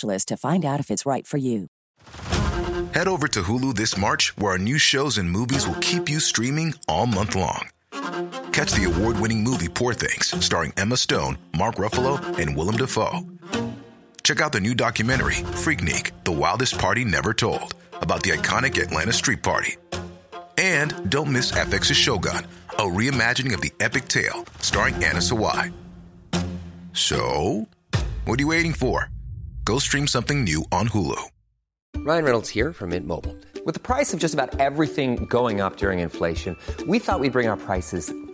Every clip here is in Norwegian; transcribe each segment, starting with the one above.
to find out if it's right for you. Head over to Hulu this March, where our new shows and movies will keep you streaming all month long. Catch the award winning movie Poor Things, starring Emma Stone, Mark Ruffalo, and Willem Dafoe. Check out the new documentary, Freaknik The Wildest Party Never Told, about the iconic Atlanta Street Party. And don't miss FX's Shogun, a reimagining of the epic tale, starring Anna Sawai. So, what are you waiting for? Go stream something new on Hulu. Ryan Reynolds here from Mint Mobile. With the price of just about everything going up during inflation, we thought we'd bring our prices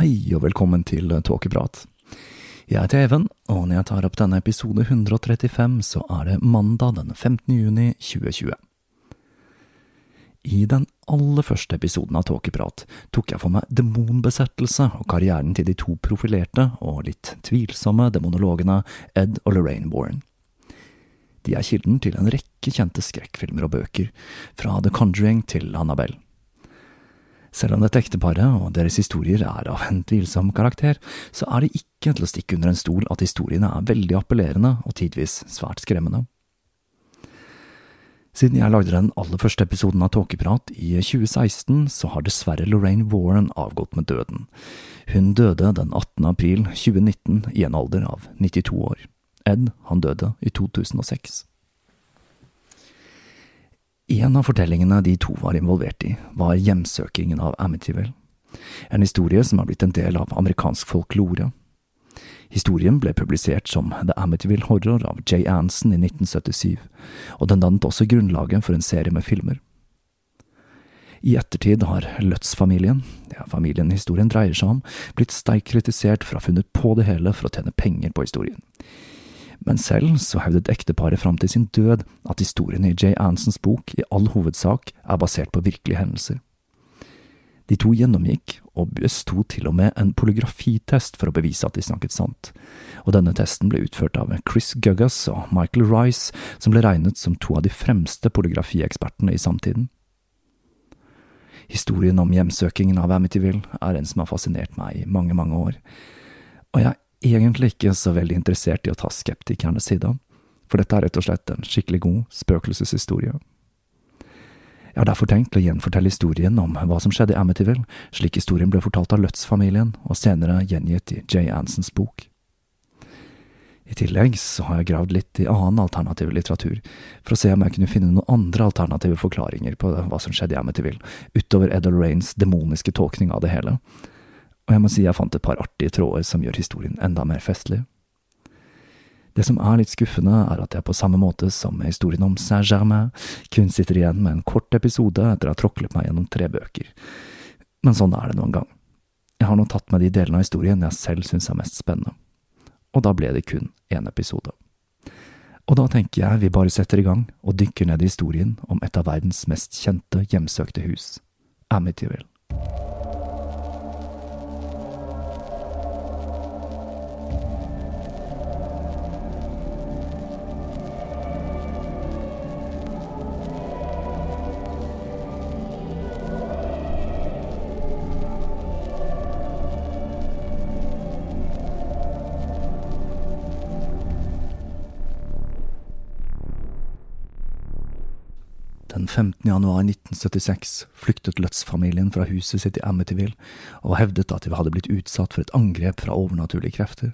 Hei og velkommen til Tåkeprat. Jeg heter Even, og når jeg tar opp denne episode 135, så er det mandag den 15. juni 2020. I den aller første episoden av Tåkeprat tok jeg for meg demonbesettelse og karrieren til de to profilerte og litt tvilsomme demonologene Ed og Lorraine Warren. De er kilden til en rekke kjente skrekkfilmer og bøker, fra The Conjuring til Annabelle. Selv om dette ekteparet og deres historier er av en tvilsom karakter, så er det ikke til å stikke under en stol at historiene er veldig appellerende og tidvis svært skremmende. Siden jeg lagde den aller første episoden av Tåkeprat i 2016, så har dessverre Lorraine Warren avgått med døden. Hun døde den 18. april 2019 i en alder av 92 år. Ed, han døde i 2006. En av fortellingene de to var involvert i, var hjemsøkingen av Amityville. En historie som har blitt en del av amerikansk folklore. Historien ble publisert som The Amityville Horror av Jay Anson i 1977, og den dannet også grunnlaget for en serie med filmer. I ettertid har Lutz-familien, ja, familien historien dreier seg om, blitt sterkt kritisert for å ha funnet på det hele for å tjene penger på historien men selv så hevdet ekteparet fram til sin død at historien i Jay Ansons bok i all hovedsak er basert på virkelige hendelser. De to gjennomgikk, og besto til og med en polygrafitest for å bevise at de snakket sant, og denne testen ble utført av Chris Guggas og Michael Rice, som ble regnet som to av de fremste polygrafiekspertene i samtiden. Historien om hjemsøkingen av Amityville er en som har fascinert meg i mange, mange år Og jeg egentlig ikke så veldig interessert i å ta skeptikernes side, for dette er rett og slett en skikkelig god spøkelseshistorie. Jeg har derfor tenkt å gjenfortelle historien om hva som skjedde i Amityville, slik historien ble fortalt av Lutz-familien og senere gjengitt i Jay Ansons bok. I tillegg så har jeg gravd litt i annen alternativ litteratur, for å se om jeg kunne finne noen andre alternative forklaringer på hva som skjedde i Amityville, utover Edel Rains demoniske tolkning av det hele, og jeg må si jeg fant et par artige tråder som gjør historien enda mer festlig. Det som er litt skuffende, er at jeg på samme måte som med historien om Saint-Germain kun sitter igjen med en kort episode etter å ha tråklet meg gjennom tre bøker. Men sånn er det noen gang. Jeg har nå tatt med de delene av historien jeg selv syns er mest spennende. Og da ble det kun én episode. Og da tenker jeg vi bare setter i gang og dykker ned i historien om et av verdens mest kjente hjemsøkte hus, Amityville. Den 15. januar 1976 flyktet Lutz-familien fra huset sitt i Amityville og hevdet at de hadde blitt utsatt for et angrep fra overnaturlige krefter.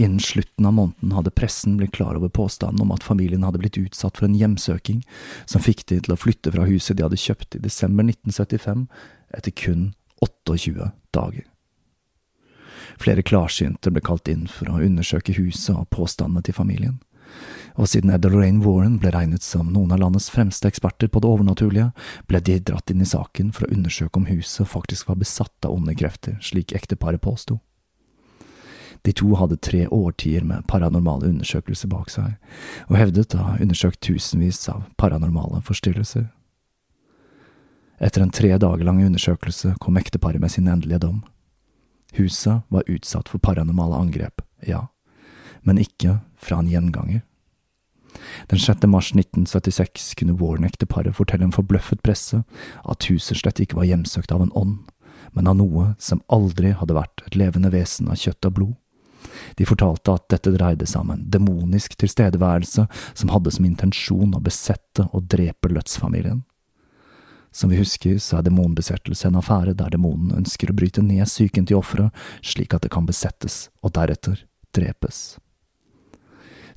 Innen slutten av måneden hadde pressen blitt klar over påstanden om at familien hadde blitt utsatt for en hjemsøking som fikk de til å flytte fra huset de hadde kjøpt i desember 1975, etter kun 28 dager. Flere klarsynte ble kalt inn for å undersøke huset og påstandene til familien og siden Ed Lorraine Warren ble regnet som noen av landets fremste eksperter på det overnaturlige, ble de dratt inn i saken for å undersøke om huset faktisk var besatt av onde krefter, slik ekteparet påsto. De to hadde tre årtier med paranormale undersøkelser bak seg, og hevdet å ha undersøkt tusenvis av paranormale forstyrrelser. Etter en tre dager lang undersøkelse kom ekteparet med sin endelige dom. Huset var utsatt for paranormale angrep, ja, men ikke fra en gjenganger. Den 6. mars 1976 kunne Warren-ekteparet fortelle en forbløffet presse at huset slett ikke var hjemsøkt av en ånd, men av noe som aldri hadde vært et levende vesen av kjøtt og blod. De fortalte at dette dreide seg om en demonisk tilstedeværelse som hadde som intensjon å besette og drepe Lutz-familien. Som vi husker, så er demonbesettelse en affære der demonen ønsker å bryte ned psyken til offeret slik at det kan besettes og deretter drepes.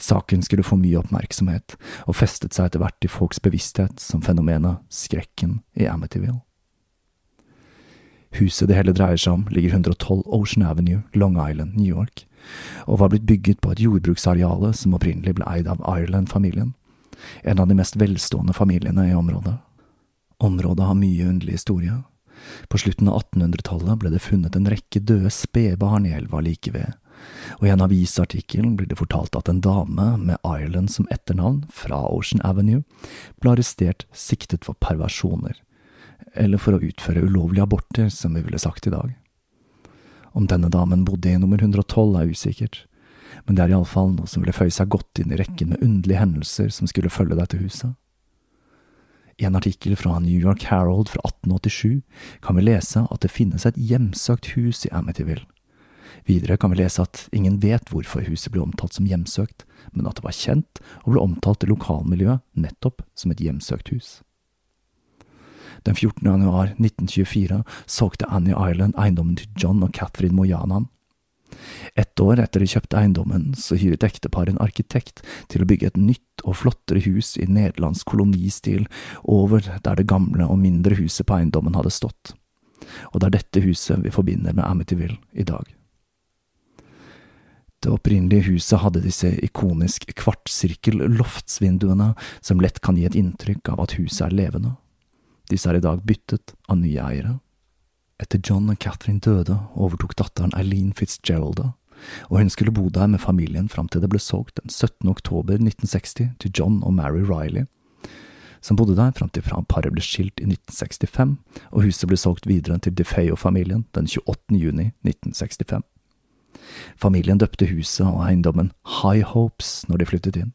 Saken skulle få mye oppmerksomhet, og festet seg etter hvert i folks bevissthet som fenomenet skrekken i Amityville. Huset det hele dreier seg om, ligger 112 Ocean Avenue, Long Island, New York, og var blitt bygget på et jordbruksareale som opprinnelig ble eid av Ireland-familien, en av de mest velstående familiene i området. Området har mye underlig historie. På slutten av 1800-tallet ble det funnet en rekke døde spedbarn i elva like ved, og i en avisartikkel blir det fortalt at en dame med Ireland som etternavn, fra Ocean Avenue, ble arrestert siktet for perversjoner, eller for å utføre ulovlige aborter, som vi ville sagt i dag. Om denne damen bodde i nummer 112 er usikkert, men det er iallfall noe som ville føye seg godt inn i rekken med underlige hendelser som skulle følge deg til huset. I en artikkel fra New York Herald fra 1887 kan vi lese at det finnes et hjemsøkt hus i Amityville, Videre kan vi lese at ingen vet hvorfor huset ble omtalt som hjemsøkt, men at det var kjent og ble omtalt i lokalmiljøet nettopp som et hjemsøkt hus. Den 14. januar 1924 solgte Annie Island eiendommen til John og Catherine Moyanan. Ett år etter de kjøpte eiendommen, så hyret ekteparet en arkitekt til å bygge et nytt og flottere hus i nederlandsk kolonistil over der det gamle og mindre huset på eiendommen hadde stått. Og det er dette huset vi forbinder med Amityville i dag. Det opprinnelige huset hadde disse ikonisk kvartsirkel-loftsvinduene som lett kan gi et inntrykk av at huset er levende. Disse er i dag byttet av nye eiere. Etter John og Catherine døde, overtok datteren Eileen Fitzgerald og hun skulle bo der med familien fram til det ble solgt den 17. oktober 1960 til John og Mary Riley, som bodde der fram til paret ble skilt i 1965, og huset ble solgt videre til DeFeo-familien den 28. juni 1965. Familien døpte huset og eiendommen High Hopes når de flyttet inn,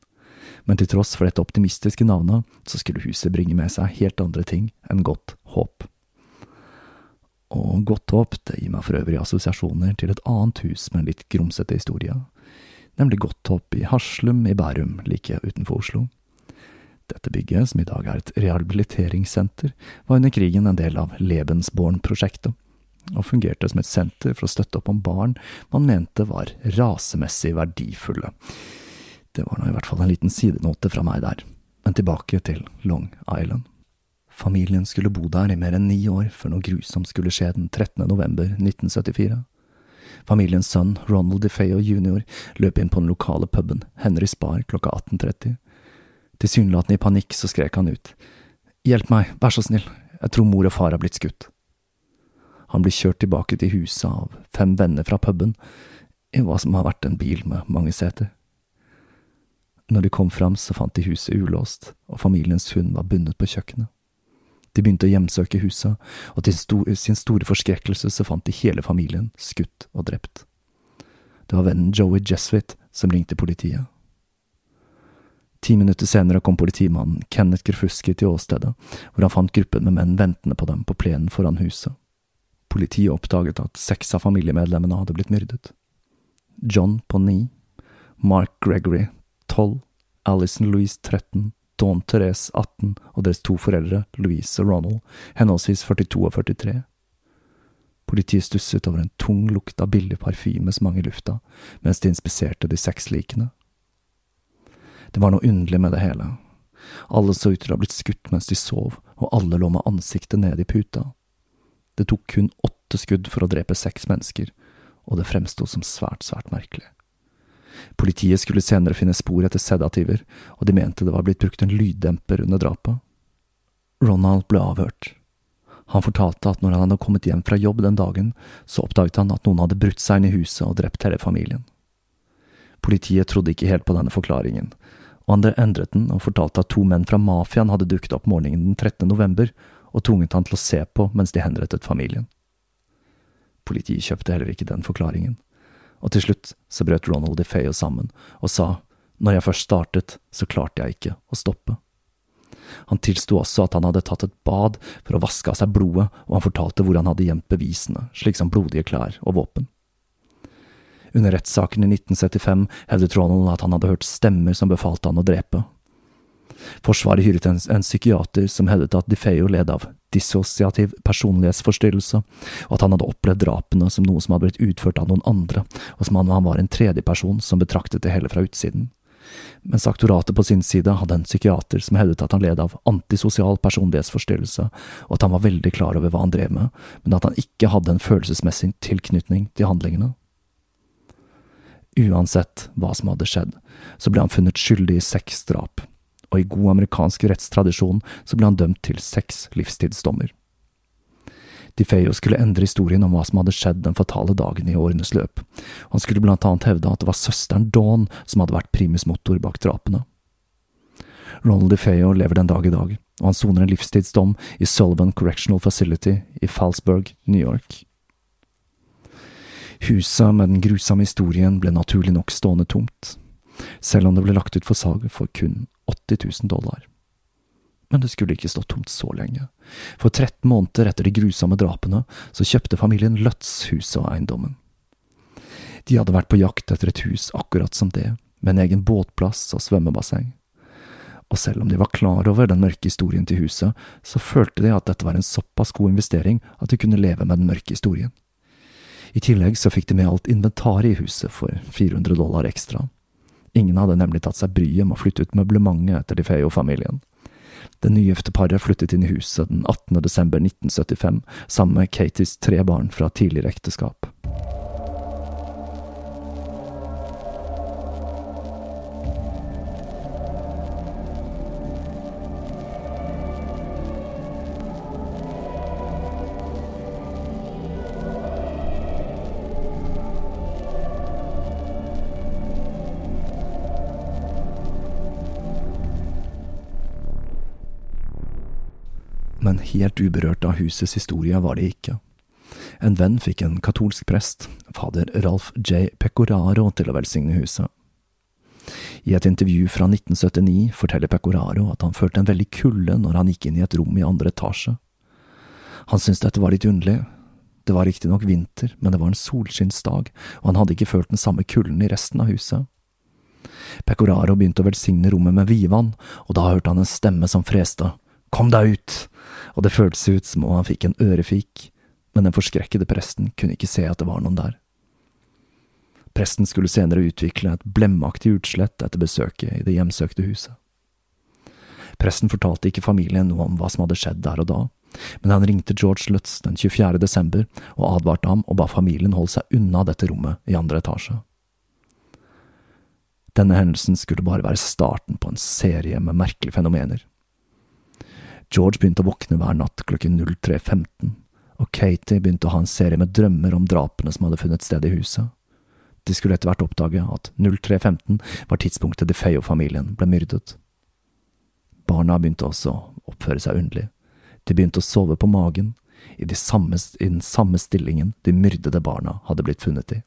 men til tross for dette optimistiske navnet, så skulle huset bringe med seg helt andre ting enn godt håp. Og Godt håp det gir meg for øvrig assosiasjoner til et annet hus med en litt grumsete historie, nemlig Godt håp i Haslum i Bærum, like utenfor Oslo. Dette bygget, som i dag er et rehabiliteringssenter, var under krigen en del av Lebensborn-prosjektet, og fungerte som et senter for å støtte opp om barn man mente var rasemessig verdifulle. Det var nå i hvert fall en liten sidenote fra meg der, men tilbake til Long Island. Familien skulle bo der i mer enn ni år før noe grusomt skulle skje den 13. november 1974. Familiens sønn, Ronald DeFeo jr., løp inn på den lokale puben, Henry Spar, klokka 18.30. Tilsynelatende i panikk så skrek han ut. Hjelp meg, vær så snill, jeg tror mor og far har blitt skutt. Han blir kjørt tilbake til huset av fem venner fra puben, i hva som har vært en bil med mange seter. Når de kom fram, så fant de huset ulåst, og familiens hund var bundet på kjøkkenet. De begynte å hjemsøke huset, og til sin store forskrekkelse så fant de hele familien skutt og drept. Det var vennen Joey Jesuit som ringte politiet. Ti minutter senere kom politimannen Kenneth Gerfuski til åstedet, hvor han fant gruppen med menn ventende på dem på plenen foran huset. Politiet oppdaget at seks av familiemedlemmene hadde blitt myrdet. John på ni, Mark Gregory tolv, Alison Louise 13, Dawn Therese 18 og deres to foreldre, Louise og Ronald, henholdsvis 42 og 43. Politiet stusset over en tung lukt av billig parfyme som hang i lufta, mens de inspiserte de seks likene. Det var noe underlig med det hele. Alle så ut til å ha blitt skutt mens de sov, og alle lå med ansiktet nede i puta. Det tok kun åtte skudd for å drepe seks mennesker, og det fremsto som svært, svært merkelig. Politiet skulle senere finne spor etter sedativer, og de mente det var blitt brukt en lyddemper under drapet. Ronald ble avhørt. Han fortalte at når han hadde kommet hjem fra jobb den dagen, så oppdaget han at noen hadde brutt seg inn i huset og drept hele familien. Politiet trodde ikke helt på denne forklaringen, og han endret den og fortalte at to menn fra mafiaen hadde dukket opp morgenen den 13. november og tvunget han til å se på mens de henrettet familien. Politiet kjøpte heller ikke den forklaringen og til slutt så brøt Ronald DeFeo sammen og sa når jeg først startet, så klarte jeg ikke å stoppe. Han tilsto også at han hadde tatt et bad for å vaske av seg blodet, og han fortalte hvor han hadde gjemt bevisene, slik som blodige klær og våpen. Under rettssaken i 1975 hevdet Ronald at han hadde hørt stemmer som befalte han å drepe. Forsvaret hyret en, en psykiater som hevdet at DeFeo led av dissosiativ personlighetsforstyrrelse, og at han hadde opplevd drapene som noe som hadde blitt utført av noen andre, og som han var en tredjeperson som betraktet det hele fra utsiden. Mens aktoratet på sin side hadde en psykiater som hevdet at han led av antisosial personlighetsforstyrrelse, og at han var veldig klar over hva han drev med, men at han ikke hadde en følelsesmessig tilknytning til handlingene. Uansett hva som hadde skjedd, så ble han funnet skyldig i seks drap, og i god amerikansk rettstradisjon så ble han dømt til seks livstidsdommer. DeFeo skulle endre historien om hva som hadde skjedd den fatale dagen i årenes løp. Han skulle blant annet hevde at det var søsteren Dawn som hadde vært primus motor bak drapene. Ronald DeFeo lever den dag i dag, og han soner en livstidsdom i Sullivan Correctional Facility i Falsburg, New York. Huset med den grusomme historien ble naturlig nok stående tomt, selv om det ble lagt ut for salg for kun 80 000 dollar. Men det skulle ikke stå tomt så lenge. For 13 måneder etter de grusomme drapene så kjøpte familien Lutz huset og eiendommen. De hadde vært på jakt etter et hus akkurat som det, med en egen båtplass og svømmebasseng. Og selv om de var klar over den mørke historien til huset, så følte de at dette var en såpass god investering at de kunne leve med den mørke historien. I tillegg så fikk de med alt inventaret i huset for 400 dollar ekstra, Ingen hadde nemlig tatt seg bryet med å flytte ut møblementet etter de Feo-familien. Det nygifte paret flyttet inn i huset den 18. desember 1975 sammen med Katies tre barn fra tidligere ekteskap. Men helt uberørt av husets historie var de ikke. En venn fikk en katolsk prest, fader Ralf J. Pecoraro, til å velsigne huset. I et intervju fra 1979 forteller Pecoraro at han følte en veldig kulde når han gikk inn i et rom i andre etasje. Han syntes dette var litt underlig, Det var riktignok vinter, men det var en solskinnsdag, og han hadde ikke følt den samme kulden i resten av huset. Pecoraro begynte å velsigne rommet med vidvann, og da hørte han en stemme som freste. Kom deg ut! Og det føltes ut som om han fikk en ørefik, men den forskrekkede presten kunne ikke se at det var noen der. Presten skulle senere utvikle et blemmaktig utslett etter besøket i det hjemsøkte huset. Presten fortalte ikke familien noe om hva som hadde skjedd der og da, men han ringte George Lutz den 24. desember og advarte ham og ba familien holde seg unna dette rommet i andre etasje. Denne hendelsen skulle bare være starten på en serie med merkelige fenomener. George begynte å våkne hver natt klokken 03.15, og Katie begynte å ha en serie med drømmer om drapene som hadde funnet sted i huset. De skulle etter hvert oppdage at 03.15 var tidspunktet DeFeo-familien ble myrdet. Barna begynte også å oppføre seg underlig. De begynte å sove på magen, i, de samme, i den samme stillingen de myrdede barna hadde blitt funnet i.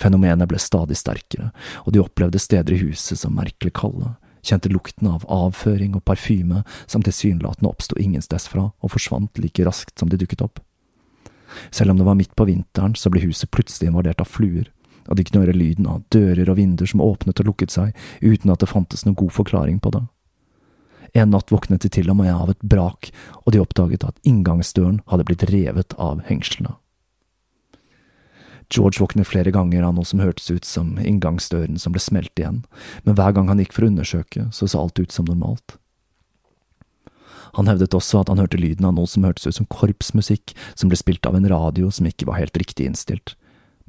Fenomenet ble stadig sterkere, og de opplevde steder i huset som merkelig kalde, kjente lukten av avføring og parfyme som tilsynelatende oppsto ingensteds fra og forsvant like raskt som de dukket opp. Selv om det var midt på vinteren, så ble huset plutselig invadert av fluer, og de kunne høre lyden av dører og vinduer som åpnet og lukket seg uten at det fantes noen god forklaring på det. En natt våknet de til og med av et brak, og de oppdaget at inngangsdøren hadde blitt revet av hengslene. George våknet flere ganger av noe som hørtes ut som inngangsdøren som ble smelt igjen, men hver gang han gikk for å undersøke, så så alt ut som normalt. Han hevdet også at han hørte lyden av noe som hørtes ut som korpsmusikk som ble spilt av en radio som ikke var helt riktig innstilt,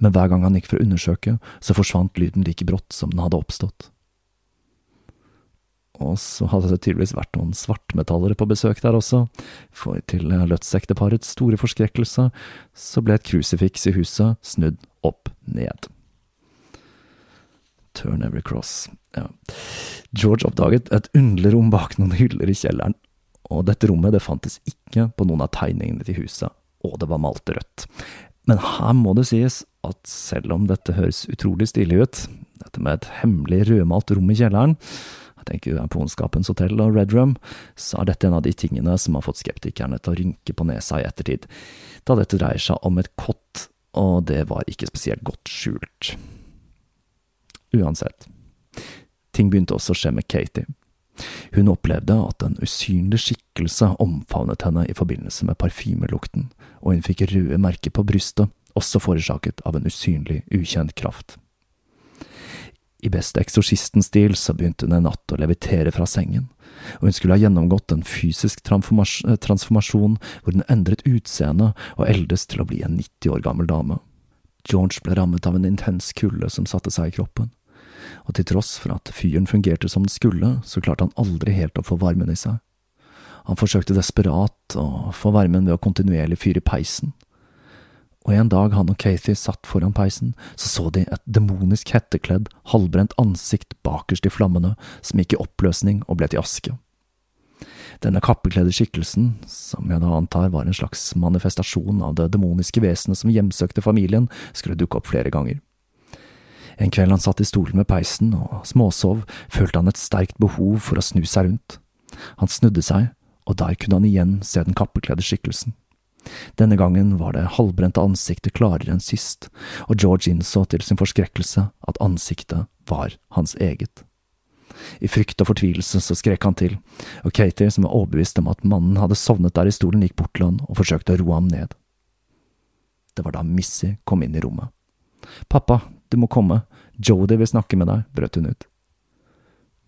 men hver gang han gikk for å undersøke, så forsvant lyden like brått som den hadde oppstått. Og så hadde det tydeligvis vært noen svartmetallere på besøk der også, for til Lutz-ekteparets store forskrekkelse så ble et krusifiks i huset snudd opp ned. Turn every cross, ja. George oppdaget et underlig rom bak noen hyller i kjelleren, og dette rommet det fantes ikke på noen av tegningene til huset, og det var malt rødt. Men her må det sies at selv om dette høres utrolig stilig ut, dette med et hemmelig rødmalt rom i kjelleren, jeg tenker på Ondskapens hotell og Red Room, så er dette en av de tingene som har fått skeptikerne til å rynke på nesa i ettertid, da dette dreier seg om et kott, og det var ikke spesielt godt skjult. Uansett, ting begynte også å skje med Katie. Hun opplevde at en usynlig skikkelse omfavnet henne i forbindelse med parfymelukten, og hun fikk røde merker på brystet, også forårsaket av en usynlig, ukjent kraft. I beste eksorsistenstil så begynte hun en natt å levitere fra sengen, og hun skulle ha gjennomgått en fysisk transformasjon hvor hun endret utseende og eldes til å bli en 90 år gammel dame. George ble rammet av en intens kulde som satte seg i kroppen, og til tross for at fyren fungerte som den skulle, så klarte han aldri helt å få varmen i seg. Han forsøkte desperat å få varmen ved å kontinuerlig fyre peisen, og en dag han og Kathy satt foran peisen, så så de et demonisk hettekledd, halvbrent ansikt bakerst i flammene, som gikk i oppløsning og ble til aske. Denne kappekledde skikkelsen, som jeg da antar var en slags manifestasjon av det demoniske vesenet som hjemsøkte familien, skulle dukke opp flere ganger. En kveld han satt i stolen med peisen og småsov, følte han et sterkt behov for å snu seg rundt. Han snudde seg, og der kunne han igjen se den kappekledde skikkelsen. Denne gangen var det halvbrente ansiktet klarere enn sist, og George innså til sin forskrekkelse at ansiktet var hans eget. I frykt og fortvilelse så skrek han til, og Katie, som var overbevist om at mannen hadde sovnet der i stolen, gikk bort til han og forsøkte å roe ham ned. Det var da Missy kom inn i rommet. Pappa, du må komme, Jodi vil snakke med deg, brøt hun ut.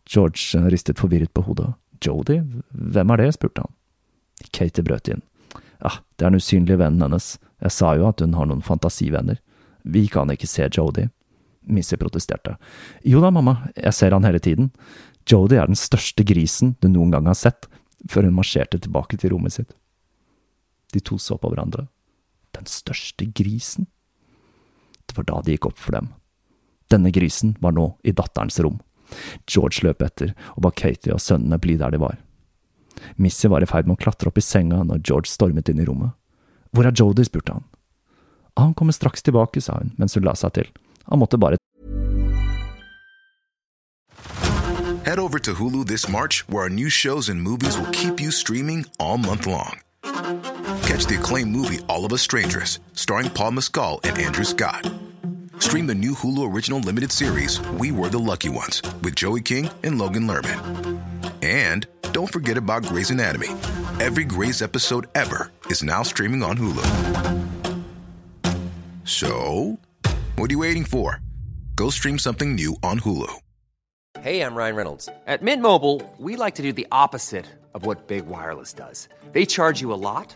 George ristet forvirret på hodet. Jodi, hvem er det? spurte han. Katie brøt inn. Ja, det er den usynlige vennen hennes, jeg sa jo at hun har noen fantasivenner. Vi kan ikke se Jodi. Missy protesterte. Jo da, mamma, jeg ser han hele tiden. Jodi er den største grisen du noen gang har sett, før hun marsjerte tilbake til rommet sitt. De to så på hverandre. Den største grisen? Det var da det gikk opp for dem. Denne grisen var nå i datterens rom. George løp etter og ba Katie og sønnene bli der de var. Missy var i ferd med å klatre opp i senga når George stormet inn i rommet. Hvor er Jodie? spurte han. Han kommer straks tilbake, sa hun mens hun la seg til. Han måtte bare Head over to Hulu this March, where our new shows and movies will keep you streaming all month long. catch the acclaimed movie All of Us Strangers, starring Paul Mescal and Andrew Scott. Stream the new Hulu original limited series We Were the Lucky Ones with Joey King and Logan Lerman. And don't forget about Grey's Anatomy. Every Grey's episode ever is now streaming on Hulu. So, what are you waiting for? Go stream something new on Hulu. Hey, I'm Ryan Reynolds. At Mint Mobile, we like to do the opposite of what Big Wireless does. They charge you a lot,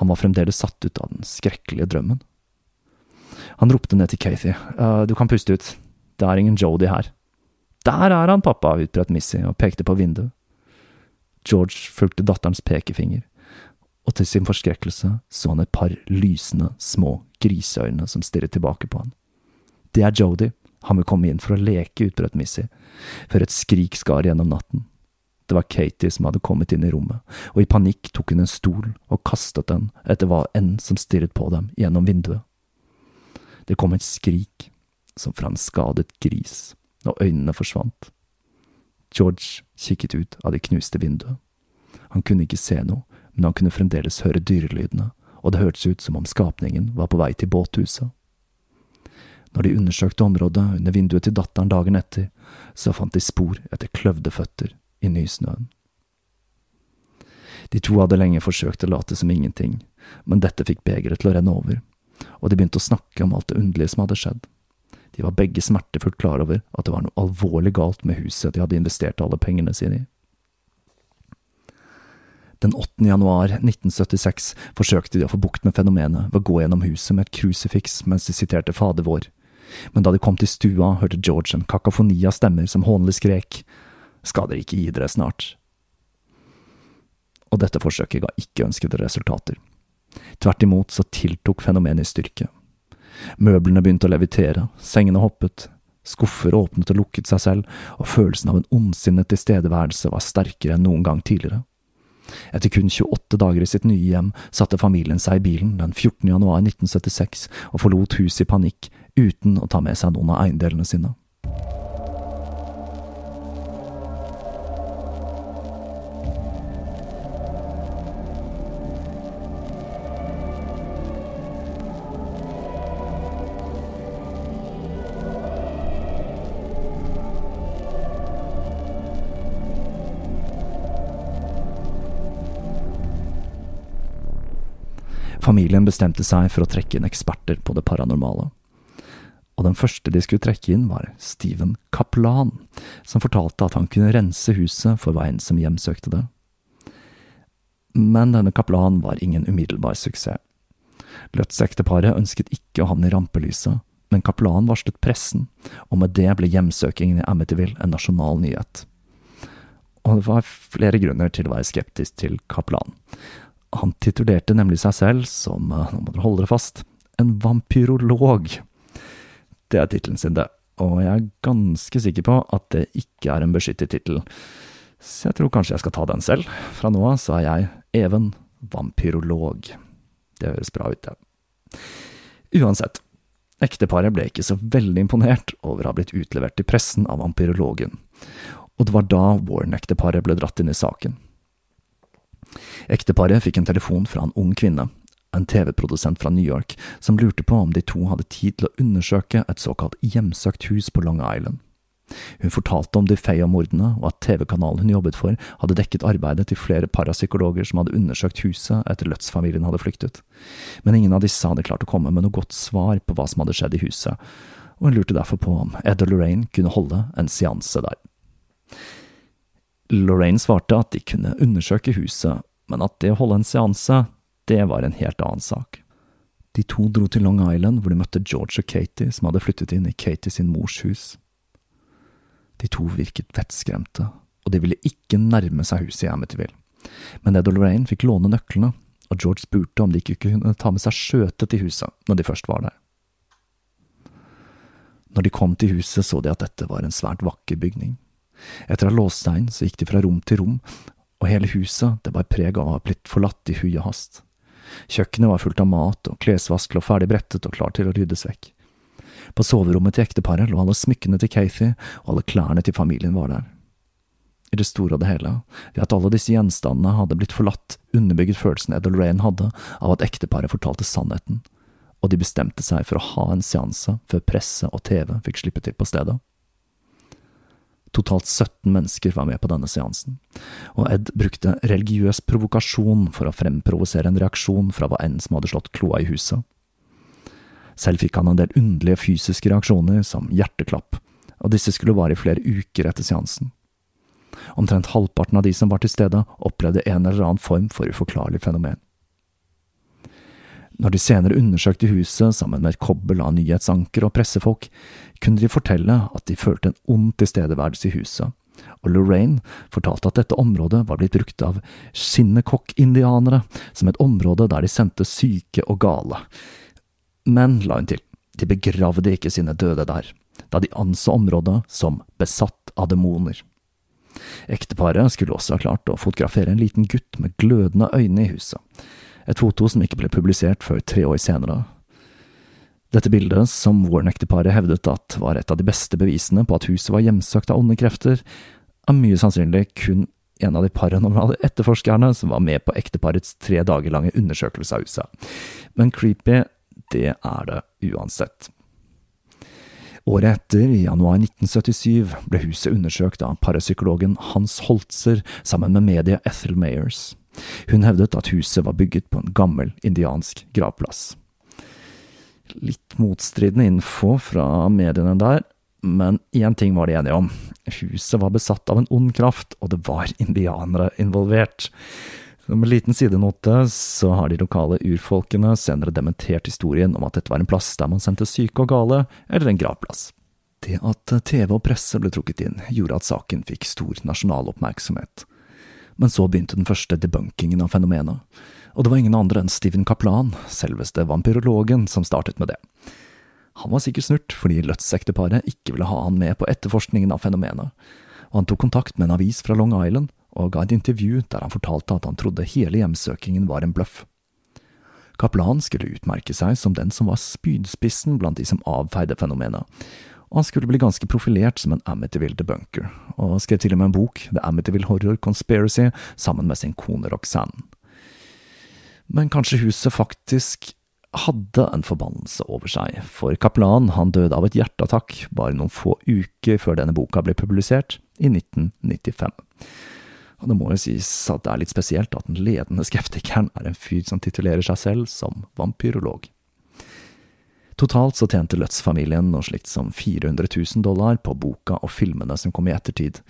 Han var fremdeles satt ut av den skrekkelige drømmen. Han ropte ned til Kathy. «Øh, du kan puste ut. Det er ingen Jodi her. Der er han, pappa, utbrøt Missy og pekte på vinduet. George fulgte datterens pekefinger, og til sin forskrekkelse så han et par lysende, små griseøyne som stirret tilbake på han. Det er Jodi, han vil komme inn for å leke, utbrøt Missy, før et skrik skar gjennom natten. Det var Katie som hadde kommet inn i rommet, og i panikk tok hun en stol og kastet den etter hva enn som stirret på dem gjennom vinduet. Det kom et skrik, som fra en skadet gris, og øynene forsvant. George kikket ut av det knuste vinduet. Han kunne ikke se noe, men han kunne fremdeles høre dyrelydene, og det hørtes ut som om skapningen var på vei til båthuset. Når de undersøkte området under vinduet til datteren dagen etter, så fant de spor etter kløvde føtter i nysnøen. De to hadde lenge forsøkt å late som ingenting, men dette fikk begeret til å renne over, og de begynte å snakke om alt det underlige som hadde skjedd. De var begge smertefullt klar over at det var noe alvorlig galt med huset de hadde investert alle pengene sine i. Den 8. januar 1976 forsøkte de å få bukt med fenomenet ved å gå gjennom huset med et krusifiks mens de siterte Fader vår, men da de kom til stua, hørte George en kakofoni av stemmer som hånlig skrek, Skal dere ikke gi dere snart? Og dette forsøket ga ikke ønskede resultater. Tvert imot så tiltok fenomenet i styrke. Møblene begynte å levitere, sengene hoppet, skuffer åpnet og lukket seg selv, og følelsen av en ondsinnet tilstedeværelse var sterkere enn noen gang tidligere. Etter kun 28 dager i sitt nye hjem satte familien seg i bilen den 14. januar 1976 og forlot huset i panikk uten å ta med seg noen av eiendelene sine. Familien bestemte seg for å trekke inn eksperter på det paranormale. Og den første de skulle trekke inn, var Steven Kaplan, som fortalte at han kunne rense huset for hva enn som hjemsøkte det. Men denne Kaplan var ingen umiddelbar suksess. Lutz-ekteparet ønsket ikke å havne i rampelyset, men Kaplan varslet pressen, og med det ble hjemsøkingen i Amityville en nasjonal nyhet. Og det var flere grunner til å være skeptisk til Kaplan. Han titulerte nemlig seg selv som, eh, nå må dere holde dere fast, en vampyrolog. Det er tittelen sin, det, og jeg er ganske sikker på at det ikke er en beskyttet tittel, så jeg tror kanskje jeg skal ta den selv. Fra nå av så er jeg Even vampyrolog. Det høres bra ut, det. Uansett, ekteparet ble ikke så veldig imponert over å ha blitt utlevert til pressen av vampyrologen, og det var da Warren-ekteparet ble dratt inn i saken. Ekteparet fikk en telefon fra en ung kvinne, en TV-produsent fra New York, som lurte på om de to hadde tid til å undersøke et såkalt hjemsøkt hus på Long Island. Hun fortalte om de Feia-mordene, og at TV-kanalen hun jobbet for, hadde dekket arbeidet til flere parapsykologer som hadde undersøkt huset etter Lutz-familien hadde flyktet. Men ingen av disse hadde klart å komme med noe godt svar på hva som hadde skjedd i huset, og hun lurte derfor på om Ed og Lorraine kunne holde en seanse der. Lorraine svarte at de kunne undersøke huset, men at det å holde en seanse, det var en helt annen sak. De to dro til Long Island, hvor de møtte George og Katie, som hadde flyttet inn i Katie sin mors hus. De to virket vettskremte, og de ville ikke nærme seg huset i Amityville. Men Ed og Lorraine fikk låne nøklene, og George spurte om de ikke kunne ta med seg skjøte til huset når de først var der. Når de kom til huset, så de at dette var en svært vakker bygning. Etter å ha låst seg inn, så gikk de fra rom til rom, og hele huset det bar preg av å ha blitt forlatt i hui og hast. Kjøkkenet var fullt av mat, og klesvask lå ferdig brettet og klar til å ryddes vekk. På soverommet til ekteparet lå alle smykkene til Cathy, og alle klærne til familien var der. I det store og det hele, ved at alle disse gjenstandene hadde blitt forlatt, underbygget følelsen Edel og hadde av at ekteparet fortalte sannheten, og de bestemte seg for å ha en seanse før presse og TV fikk slippe til på stedet. Totalt 17 mennesker var med på denne seansen, og Ed brukte religiøs provokasjon for å fremprovosere en reaksjon fra hva enn som hadde slått kloa i huset. Selv fikk han en del underlige fysiske reaksjoner, som hjerteklapp, og disse skulle vare i flere uker etter seansen. Omtrent halvparten av de som var til stede, opplevde en eller annen form for uforklarlig fenomen. Når de senere undersøkte huset sammen med et kobbel av nyhetsanker og pressefolk, kunne de fortelle at de følte en ond tilstedeværelse i huset, og Lorraine fortalte at dette området var blitt brukt av skinnekokk-indianere som et område der de sendte syke og gale. Men, la hun til, de begravde ikke sine døde der, da de anså området som besatt av demoner. Ekteparet skulle også ha klart å fotografere en liten gutt med glødende øyne i huset, et foto som ikke ble publisert før tre år senere. Dette bildet, som Warren-ekteparet hevdet at var et av de beste bevisene på at huset var hjemsøkt av onde krefter, er mye sannsynlig kun en av de paranormale etterforskerne som var med på ekteparets tre dager lange undersøkelse av huset. Men creepy, det er det uansett. Året etter, i januar 1977, ble huset undersøkt av parapsykologen Hans Holzer sammen med mediet Ethel Mayers. Hun hevdet at huset var bygget på en gammel indiansk gravplass. Litt motstridende info fra mediene der, men én ting var de enige om. Huset var besatt av en ond kraft, og det var indianere involvert. Som en liten sidenote så har de lokale urfolkene senere dementert historien om at dette var en plass der man sendte syke og gale, eller en gravplass. Det at TV og presse ble trukket inn, gjorde at saken fikk stor nasjonal oppmerksomhet. Men så begynte den første debunkingen av fenomenet, og det var ingen andre enn Steven Kaplan, selveste vampyrologen, som startet med det. Han var sikkert snurt fordi Lutz-ekteparet ikke ville ha han med på etterforskningen av fenomenet, og han tok kontakt med en avis fra Long Island og ga et intervju der han fortalte at han trodde hele hjemsøkingen var en bløff. Kaplan skulle utmerke seg som den som var spydspissen blant de som avfeide fenomenet, og han skulle bli ganske profilert som en Amityville debunker, og skrev til og med en bok, The Amityville Horror Conspiracy, sammen med sin kone Roxanne. Men kanskje huset faktisk hadde en forbannelse over seg, for kaplanen han døde av et hjerteattakk bare noen få uker før denne boka ble publisert, i 1995. Og det må jo sies at det er litt spesielt at den ledende skeptikeren er en fyr som titulerer seg selv som vampyrolog. Totalt så tjente Lutz-familien noe slikt som 400 000 dollar på boka og filmene som kom i ettertid.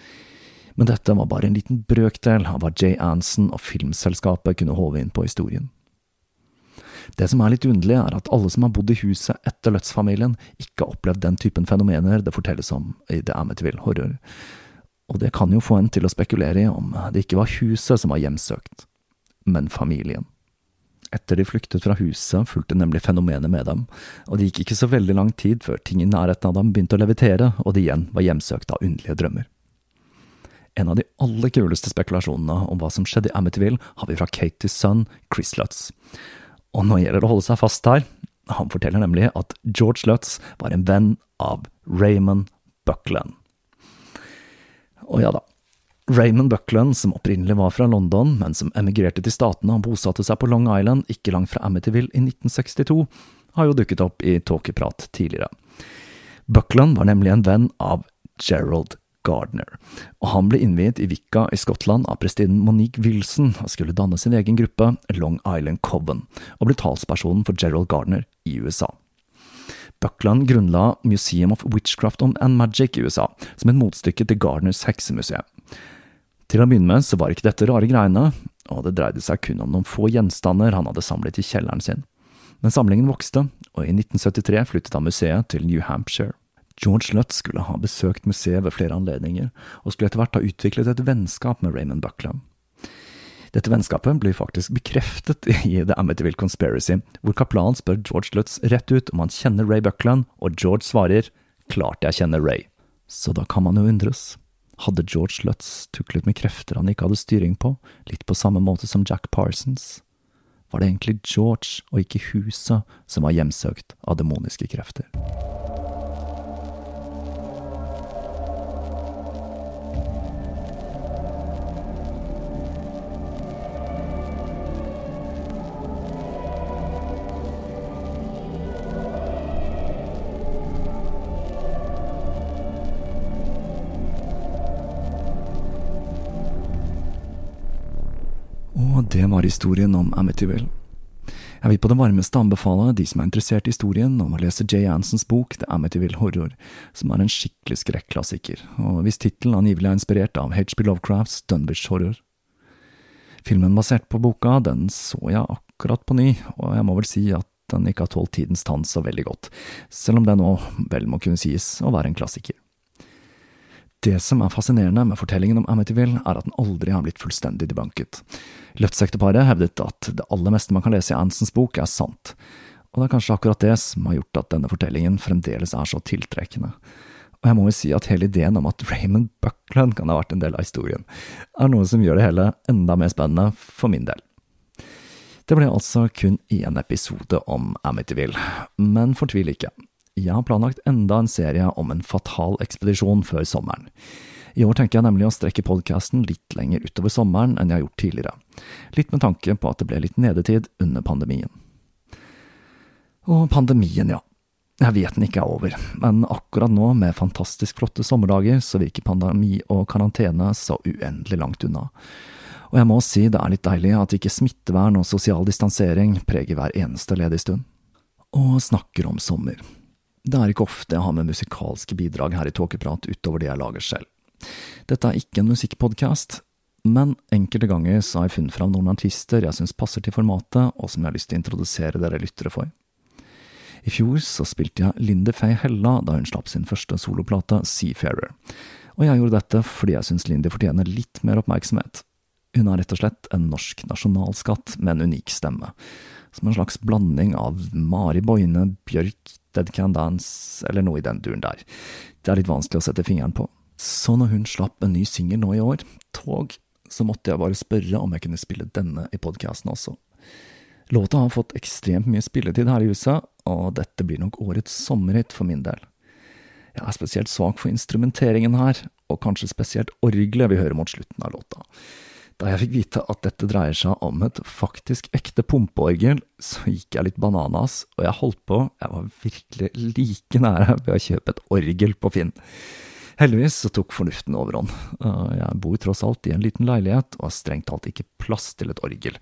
Men dette var bare en liten brøkdel av hva Jay Anson og filmselskapet kunne håve inn på historien. Det som er litt underlig, er at alle som har bodd i huset etter Lutz-familien, ikke har opplevd den typen fenomener det fortelles om i The Amityville Horror, og det kan jo få en til å spekulere i om det ikke var huset som var hjemsøkt, men familien. Etter de flyktet fra huset, fulgte nemlig fenomenet med dem, og det gikk ikke så veldig lang tid før ting i nærheten av dem begynte å levitere, og de igjen var hjemsøkt av underlige drømmer. En av de aller kuleste spekulasjonene om hva som skjedde i Amityville, har vi fra Katies sønn, Chris Lutz. Og nå gjelder det å holde seg fast her. Han forteller nemlig at George Lutz var en venn av Raymond Buckland. Og ja da. Raymond Buckland, som opprinnelig var fra London, men som emigrerte til Statene og bosatte seg på Long Island, ikke langt fra Amityville i 1962, har jo dukket opp i tåkeprat tidligere. Buckland var nemlig en venn av Gerald Gardner, og han ble innviet i Vika i Skottland av prestinnen Monique Wilson og skulle danne sin egen gruppe, Long Island Coven, og ble talspersonen for Gerald Gardner i USA. Buckland grunnla Museum of Witchcraft and Magic i USA, som et motstykke til Gardners heksemuseum. Til å begynne med så var ikke dette rare greiene, og det dreide seg kun om noen få gjenstander han hadde samlet i kjelleren sin. Men samlingen vokste, og i 1973 flyttet han museet til New Hampshire. George Lutz skulle ha besøkt museet ved flere anledninger, og skulle etter hvert ha utviklet et vennskap med Raymond Buckland. Dette vennskapet blir faktisk bekreftet i The Amityville Conspiracy, hvor kaplanen spør George Lutz rett ut om han kjenner Ray Buckland, og George svarer klart jeg kjenner Ray. Så da kan man jo undres. Hadde George Lutz tuklet med krefter han ikke hadde styring på, litt på samme måte som Jack Parsons? Var det egentlig George og ikke huset som var hjemsøkt av demoniske krefter? Det var historien om Amityville. Jeg vil på det varmeste anbefale de som er interessert i historien, om å lese Jay Ansons bok The Amityville Horror, som er en skikkelig skrekklassiker, og hvis tittelen angivelig er inspirert av HB Lovecrafts Dunbridge Horror. Filmen basert på boka, den så jeg akkurat på ny, og jeg må vel si at den ikke har tålt tidens tann så veldig godt, selv om den nå vel må kunne sies å være en klassiker. Det som er fascinerende med fortellingen om Amityville, er at den aldri har blitt fullstendig debunket. Løftsekteparet hevdet at det aller meste man kan lese i Ansons bok, er sant, og det er kanskje akkurat det som har gjort at denne fortellingen fremdeles er så tiltrekkende. Og jeg må jo si at hele ideen om at Raymond Buckland kan ha vært en del av historien, er noe som gjør det hele enda mer spennende for min del. Det ble altså kun én episode om Amityville, men fortvil ikke. Jeg har planlagt enda en serie om en fatal ekspedisjon før sommeren. I år tenker jeg nemlig å strekke podkasten litt lenger utover sommeren enn jeg har gjort tidligere, litt med tanke på at det ble litt nedetid under pandemien. Og pandemien, ja. Jeg vet den ikke er over, men akkurat nå, med fantastisk flotte sommerdager, så virker pandemi og karantene så uendelig langt unna. Og jeg må si det er litt deilig at ikke smittevern og sosial distansering preger hver eneste ledige stund. Og snakker om sommer. Det er ikke ofte jeg har med musikalske bidrag her i Tåkeprat utover det jeg lager selv. Dette er ikke en musikkpodkast, men enkelte ganger så har jeg funnet fram noen artister jeg syns passer til formatet, og som jeg har lyst til å introdusere dere lyttere for. I fjor så spilte jeg Linde Faye Hella da hun slapp sin første soloplate, Seafarer, og jeg gjorde dette fordi jeg syns Lindy fortjener litt mer oppmerksomhet. Hun er rett og slett en norsk nasjonalskatt med en unik stemme, som en slags blanding av Mari Boine, Bjørk, Dead Can Dance eller noe i den duren der. Det er litt vanskelig å sette fingeren på. Så når hun slapp en ny singel nå i år, Tog, så måtte jeg bare spørre om jeg kunne spille denne i podkasten også. Låta har fått ekstremt mye spilletid her i huset, og dette blir nok årets sommerhit for min del. Jeg er spesielt svak for instrumenteringen her, og kanskje spesielt orgelet vi hører mot slutten av låta. Da jeg fikk vite at dette dreier seg om et faktisk ekte pumpeorgel, så gikk jeg litt bananas, og jeg holdt på, jeg var virkelig like nære ved å kjøpe et orgel på Finn. Heldigvis så tok fornuften overhånd. Jeg bor tross alt i en liten leilighet og har strengt talt ikke plass til et orgel.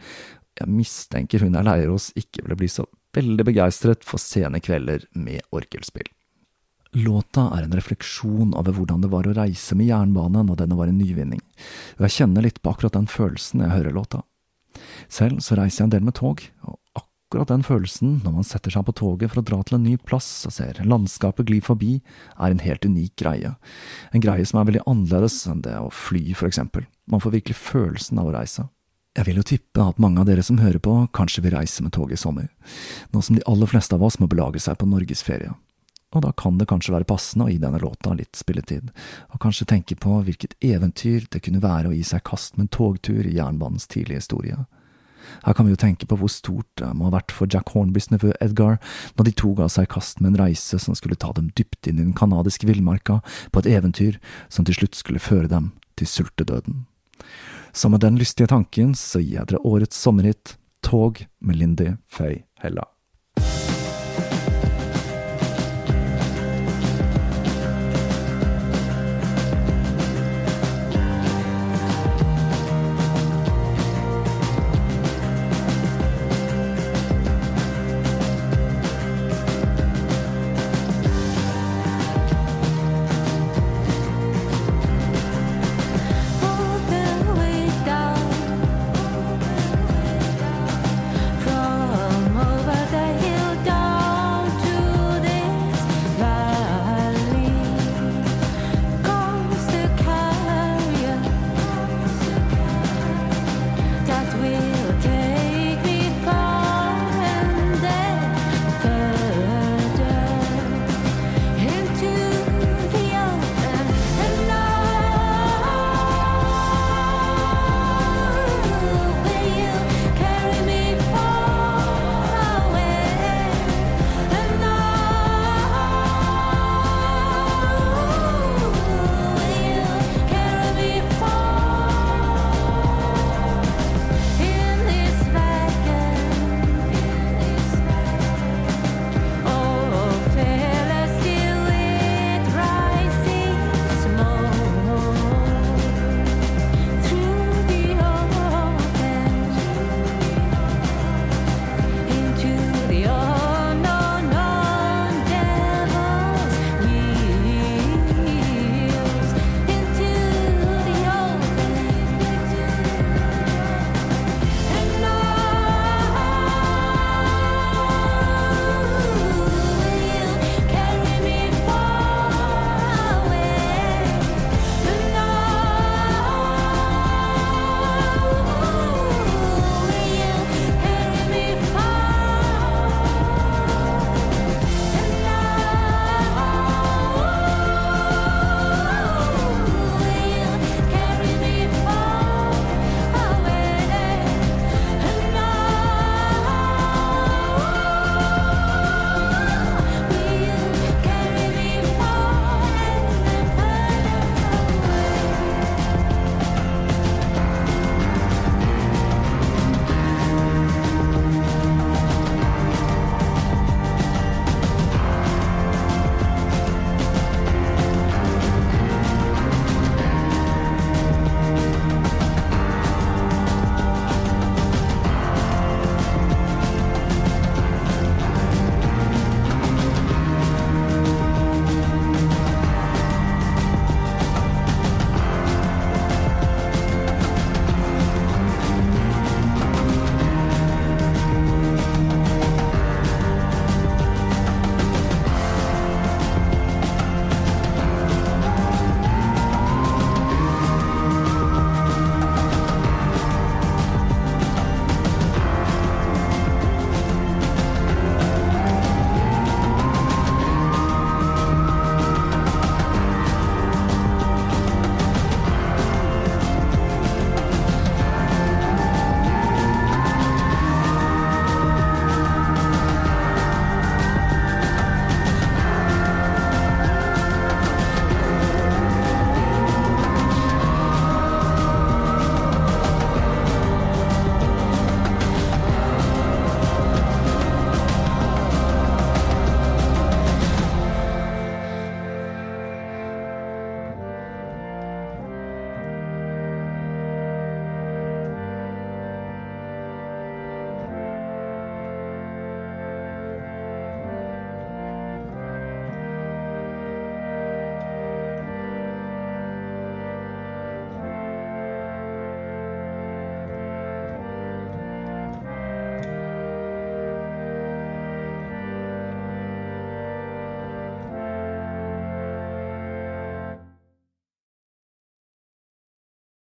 Jeg mistenker hun jeg leier hos ikke ville bli så veldig begeistret for sene kvelder med orgelspill. Låta er en refleksjon over hvordan det var å reise med jernbane når denne var en nyvinning, og jeg kjenner litt på akkurat den følelsen jeg hører låta. Selv så reiser jeg en del med tog, og akkurat den følelsen når man setter seg på toget for å dra til en ny plass og ser landskapet gli forbi, er en helt unik greie. En greie som er veldig annerledes enn det å fly, for eksempel. Man får virkelig følelsen av å reise. Jeg vil jo tippe at mange av dere som hører på, kanskje vil reise med tog i sommer, nå som de aller fleste av oss må belage seg på norgesferie og da kan det kanskje være passende å gi denne låta litt spilletid, og kanskje tenke på hvilket eventyr det kunne være å gi seg kast med en togtur i jernbanens tidlige historie. Her kan vi jo tenke på hvor stort det må ha vært for Jack Hornbys nevø Edgar når de to ga seg kast med en reise som skulle ta dem dypt inn i den canadiske villmarka på et eventyr som til slutt skulle føre dem til sultedøden. Så med den lystige tanken så gir jeg dere årets sommerhit, Tog med Lindy Faye Hella.